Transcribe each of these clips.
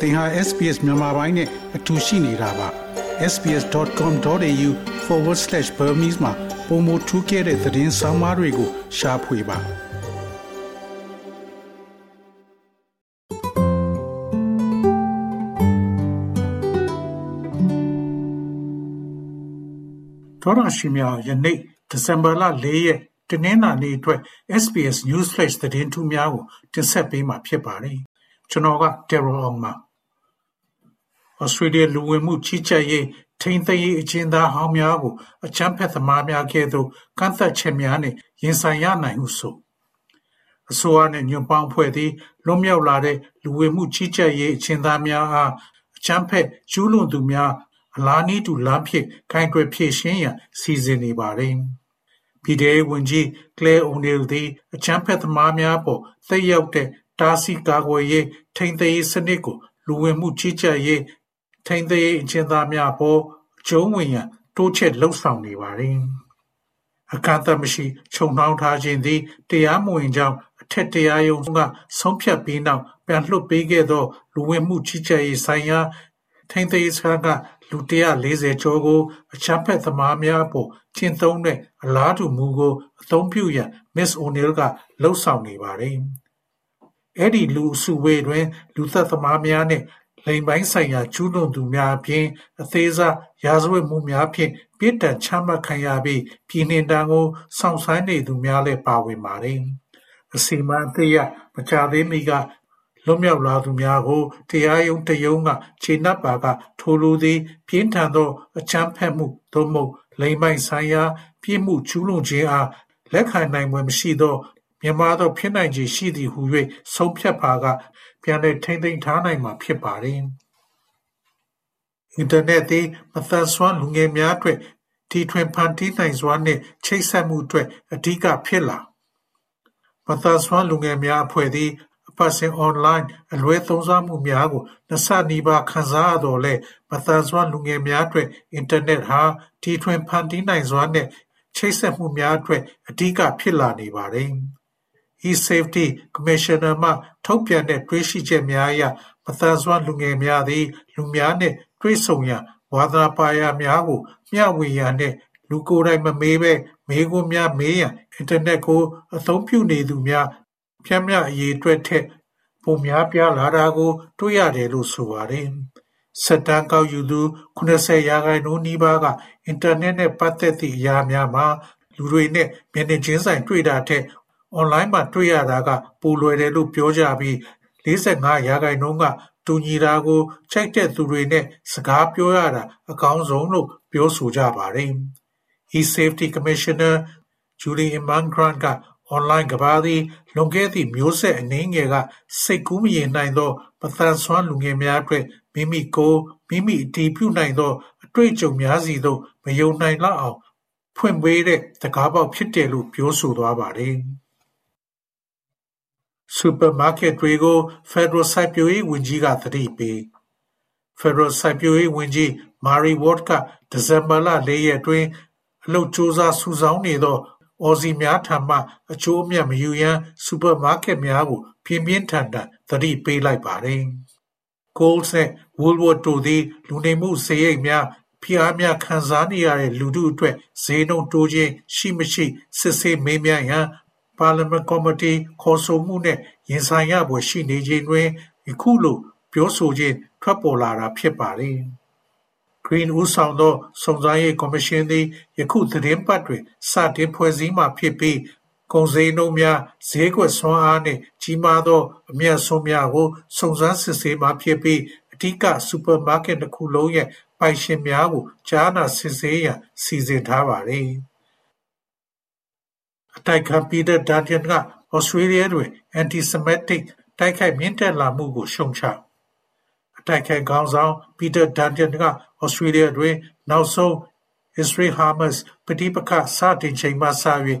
သင်ဟာ SPS မြန်မာပိုင်းနဲ့အတူရှိနေတာပါ sbs.com.au/burmese မှာပုံမထူးခဲ့တဲ့သတင်းစာမားတွေကိုရှားဖွေပါတော်ရရှိမြယနေ့ဒီဇင်ဘာလ၄ရက်တနင်္လာနေ့အတွက် SBS News Flash သတင်းထူးများကိုတင်ဆက်ပေးမှာဖြစ်ပါတယ်ကျွန်တော်က Terror အောင်ပါ ဩစတြေးလျလူဝင်မှုကြီးကြပ်ရေးထိန်းသိမ်းရေးအကျဉ်းသားဟောင်းများကိုအချမ်းဖက်သမားများကဲ့သို့ကန့်သက်ချက်များနှင့်ရင်ဆိုင်ရနိုင်ဟုဆိုအစိုးရနှင့်ညွန့်ပေါင်းဖွဲ့သည့်လွန်မြောက်လာတဲ့လူဝင်မှုကြီးကြပ်ရေးအကျဉ်းသားများအားအချမ်းဖက်ကျူးလွန်သူများအလားနည်းတူလမ်းဖြစ်ခိုင်တွယ်ဖြည့်ရှင်းရန်စီစဉ်နေပါသည်ပြည်ထောင်ဝင်ကြီးကလဲအိုနီလ်သည်အချမ်းဖက်သမားများပေါ်သက်ရောက်တဲ့တားဆီးကာကွယ်ရေးထိန်းသိမ်းရေးစနစ်ကိုလူဝင်မှုကြီးကြပ်ရေး ထိန်းသိမ်းရေးအကျဉ်းသားများပေါ်အကျုံးဝင်ရန်တိုးချဲ့လှုံ့ဆော်နေပါသည်။အကန့်အသတ်မရှိခြုံနှောင်းထားခြင်းသည်တရားမဝင်ကြောင်းအထက်တရားရုံးကဆုံးဖြတ်ပြီးနောက်ပြန်လွှတ်ပေးခဲ့သောလူဝင်မှုကြီးကြပ်ရေးဆိုင်ရာထိန်းသိမ်းရေးစခန်းကလူ140ကျော်ကိုအချမ်းဖက်သမားများအပေါ်ကျင့်သုံးတဲ့အလားတူမူကိုအသုံးပြုရန် Miss O'Neill ကလှုံ့ဆော်နေပါတယ်။အဲ့ဒီလူအစုဝေးတွင် လူသက်သမားများနှင့် လိမ်ပိုင်းဆိုင်ရာကျူးလွန်သူများအပြင်အသေးစားရာဇဝတ်မှုများဖြင့်ပြစ်ဒဏ်ချမှတ်ခံရပြီးပြည်နှင်တန်းကိုစောင့်ဆိုင်းနေသူများလည်းပါဝင်ပါတယ်။အစီမံအသေးရမကြသေးမီကလွတ်မြောက်လာသူများကိုတရားရုံးတရုံးကခြေနှပ်ပါကထိုလူသည် ပြင်းထန်သောအချမ်းဖက်မှုသို့မဟုတ်လိမ်ပိုင်းဆိုင်ရာပြစ်မှုကျူးလွန်ခြင်းအားလက်ခံနိုင်ွယ်မရှိသော မြန်မာသောဖြစ်နိုင်ခြေရှိသည်ဟု၍ဆုံးဖြတ်ပါကပြန်လည်ထိန်းသိမ်းထားနိုင်မှာဖြစ်ပါတယ်။အင်တာနက်သည်မသန်စွမ်းလူငယ်များအတွက်တီထွင်ဖန်တီးနိုင်စွာနှင့်ချိတ်ဆက်မှုအတွက်အဓိကဖြစ်လာမသန်စွမ်းလူငယ်များအဖွဲ့သည်အပတ်စဉ်အွန်လိုင်းအလွဲသုံးစားမှုများကိုနှစ်ဆနီးပါးခံစားရတော့လဲမသန်စွမ်းလူငယ်များအတွက်အင်တာနက်ဟာတီထွင်ဖန်တီးနိုင်စွာနဲ့ချိတ်ဆက်မှုများအတွက်အဓိကဖြစ်လာနေပါတယ်။ E-Safety Commissioner မှထုတ်ပြန်တဲ့တွေ့ရှိချက်များအရမသန်စွမ်းလူငယ်များသည် လူများနှင့်တွေ့ဆုံရန်ဝါသနာပါရာများကိုမျှဝေရန်နှင့်လူကိုယ်တိုင်မမေးဘဲမေးခွန်းများမေးရန်အင်တာနက်ကိုအသုံးပြုနေသူများပျမ်းမျှအရေအတွက်ထက်ပိုများပြားလာတာကိုတွေ့ရတယ်လို့ဆိုပါတယ်။စစ်တမ်းကောက်ယူသူ၇၀ရာခိုင်နှုန်းနီးပါးကအင်တာနက်နဲ့ပတ်သက်သည့်အရာများမှာလူတွေနဲ့မျက်နှာချင်းဆိုင်တွေ့တာထက် အွန်လိုင်းမှာတွေ့ရတာက ပိုလွယ်တယ်လို့ ပြောကြပြီး45ရာခိုင်နှုန်းက တူညီတာကိုချိုက်တဲ့သူတွေနဲ့ စကားပြောရတာ အကောင်းဆုံးလို့ ပြောဆိုကြပါတယ်။ E-Safety Commissioner Julie Imman-Grant ကအွန်လိုင်းကဘာသည် လွန်ခဲ့သည့် မျိုးဆက်အနည်းငယ်က စိတ်ကူးမရေနိုင်သောပသန်ဆွမ်းလူငယ်များအတွက် မိမိကိုမိမိအတီးပြုနိုင်သော အတွေ့အကြုံများစီသို့ မယုံနိုင်လောက်အောင် ဖွင့်ပေးတဲ့တကားပေါက်ဖြစ်တယ်လို့ ပြောဆိုသွားပါတယ်။ စူပါမားကတ်တွေကိုဖက်ဒရယ်စိုက်ပျိုးရေးဝန်ကြီးကသတိပေးဖက်ဒရယ်စိုက်ပျိုးရေးဝန်ကြီးမာရီဝတ်ကဒီဇင်ဘာလ၄ရက်တွင်အလုတ်စူးစမ်းစုဆောင်းနေသောအော်စီများထံမှအချိုးအမြတ်မယူရန်စူပါမားကတ်များကိုပြင်းပြင်းထန်ထန်သတိပေးလိုက်ပါတယ်။ Coles နဲ့ Woolworth တို့သည်လူနေမှုစရိတ်များဖိအားများခံစားနေရတဲ့လူထုအတွက်ဈေးနှုန်းတိုးခြင်းရှိမရှိစစ်ဆေးမေးမြန်းရန် ပါလီမန်ကော်မတီခေါ်ဆိုမှုနဲ့ရင်ဆိုင်ရဖွယ်ရှိနေချိန်တွင်ယခုလိုပြောဆိုခြင်းထွက်ပေါ်လာတာဖြစ်ပါတယ်။ Green ဦးဆောင်သောစုံစမ်းရေးကော်မရှင်သည်ယခုသတင်းပတ်တွင်စတင်ဖွဲ့စည်းမှာဖြစ်ပြီးကုန်စည်နှုန်းများဈေးကွက်ဆွမ်းအားနှင့်ကြီးမားသောအမြတ်ဆုံးများကိုစုံစမ်းစစ်ဆေးမှာဖြစ်ပြီးအထူးစူပါမားကတ်တစ်ခုလုံးရဲ့ပိုင်ရှင်များကိုကြားနာစစ်ဆေးရန်စီစဉ်ထားပါသည်။ အတိုက်ခံပီတာဒါန်တန်ကဩစတြေးလျတွင် Anti-Semitic တိုက်ခိုက်မြင့်တက်လာမှုကို ရှုတ်ချအတိုက်ခိုက်ခေါင်းဆောင်ပီတာဒါန်တန်ကဩစတြေးလျတွင် နောက်ဆုံး Israel-Hamas ပဋိပက္ခစတင်ချိန်မှစ၍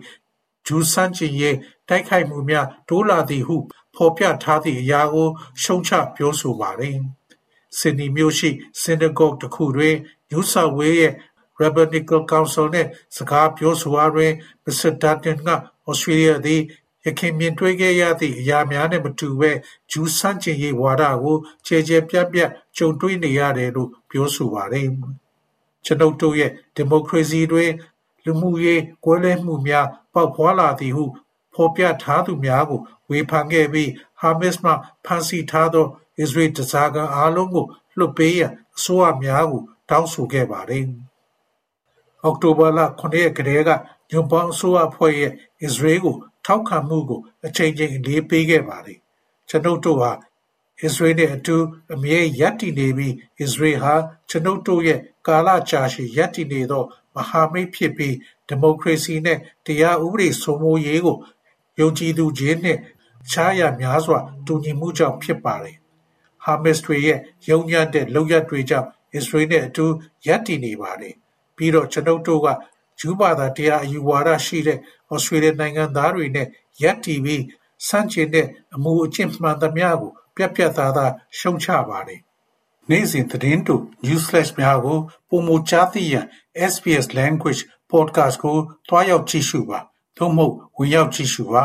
ဂျူးဆန့်ကျင်ရေးတိုက်ခိုက်မှုများတိုးလာသည်ဟု ဖော်ပြထားသည့်အရာကိုရှုံချပြောဆိုပါသည်။ဆင်နီမြို့ရှိစင်နဂုတ်တစ်ခုတွင် New South Wales ရဲ့ Rabbinical Council နှင့်စကားပြောဆိုရာတွင်မစ္စတာဒါတန်ကဩစတြေးလျသည်ယခင်မြင်တွေ့ခဲ့ရသည့်အရာများနဲ့မတူဘဲဂျူးဆန့်ကျင်ရေးဝါဒကိုခြေခြေပြတ်ပြတ်ကြုံတွေ့နေရတယ်လို့ပြောဆိုပါတယ်။ကျွန်ုပ်တို့ရဲ့ဒီမိုကရေစီတွင်လူမှုရေးကွဲလွဲမှုများပေါက်ဖွာလာသည်ဟုဖော်ပြထားသူများကိုဝေဖန်ခဲ့ပြီးဟာမစ်မှဖမ်းဆီးထားသောအစ္စရေးတစားကအားလုံးကိုလွှတ်ပေးရန်အစိုးရများကိုတောင်းဆိုခဲ့ပါတယ်။ အောက်တိုဘာလ9ရက်ကတည်းကညွန်ပေါင်းအစိုးရအဖွဲ့ရဲ့အစ္စရေးကို ထောက်ခံမှုကိုအချိန်ချင်းအလေးပေးခဲ့ပါတယ်။ကျွန်ုပ်တို့ဟာအစ္စရေးနဲ့အတူအမြဲရပ်တည်နေပြီးအစ္စရေးဟာကျွန်ုပ်တို့ရဲ့ကာလကြာရှည်ရပ်တည်နေသောမဟာမိတ်ဖြစ်ပြီးဒီမိုကရေစီနဲ့တရားဥပဒေစိုးမိုးရေးကိုယုံကြည်သူချင်းနှင့်ခြားရများစွာတူညီမှုကြောင့်ဖြစ်ပါတယ်။ဟာမစ်တွေရဲ့ယုံညံ့တဲ့လုပ်ရက်တွေကြောင့်အစ္စရေးနဲ့အတူရပ်တည်နေပါတယ်။ ပြီးတော့ကျွန်ုပ်တို့ကဂျူးဘာသာတရားအယူဝါဒရှိတဲ့ဩစတြေးလျနိုင်ငံသားတွေနဲ့ရပ်တည်ပြီးစန့်ကျင်တဲ့အမှုအကျင့်မှန်သမျှကိုပြတ်ပြတ်သားသားရှုံချပါတယ်။နေ့စဉ်သတင်းတူ newsflash များကိုပုံမကြားသိရန် SBS Language Podcast ကိုတွားရောက်ကြည့်ရှုပါသို့မဟုတ်ဝင်ရောက်ကြည့်ရှုပါ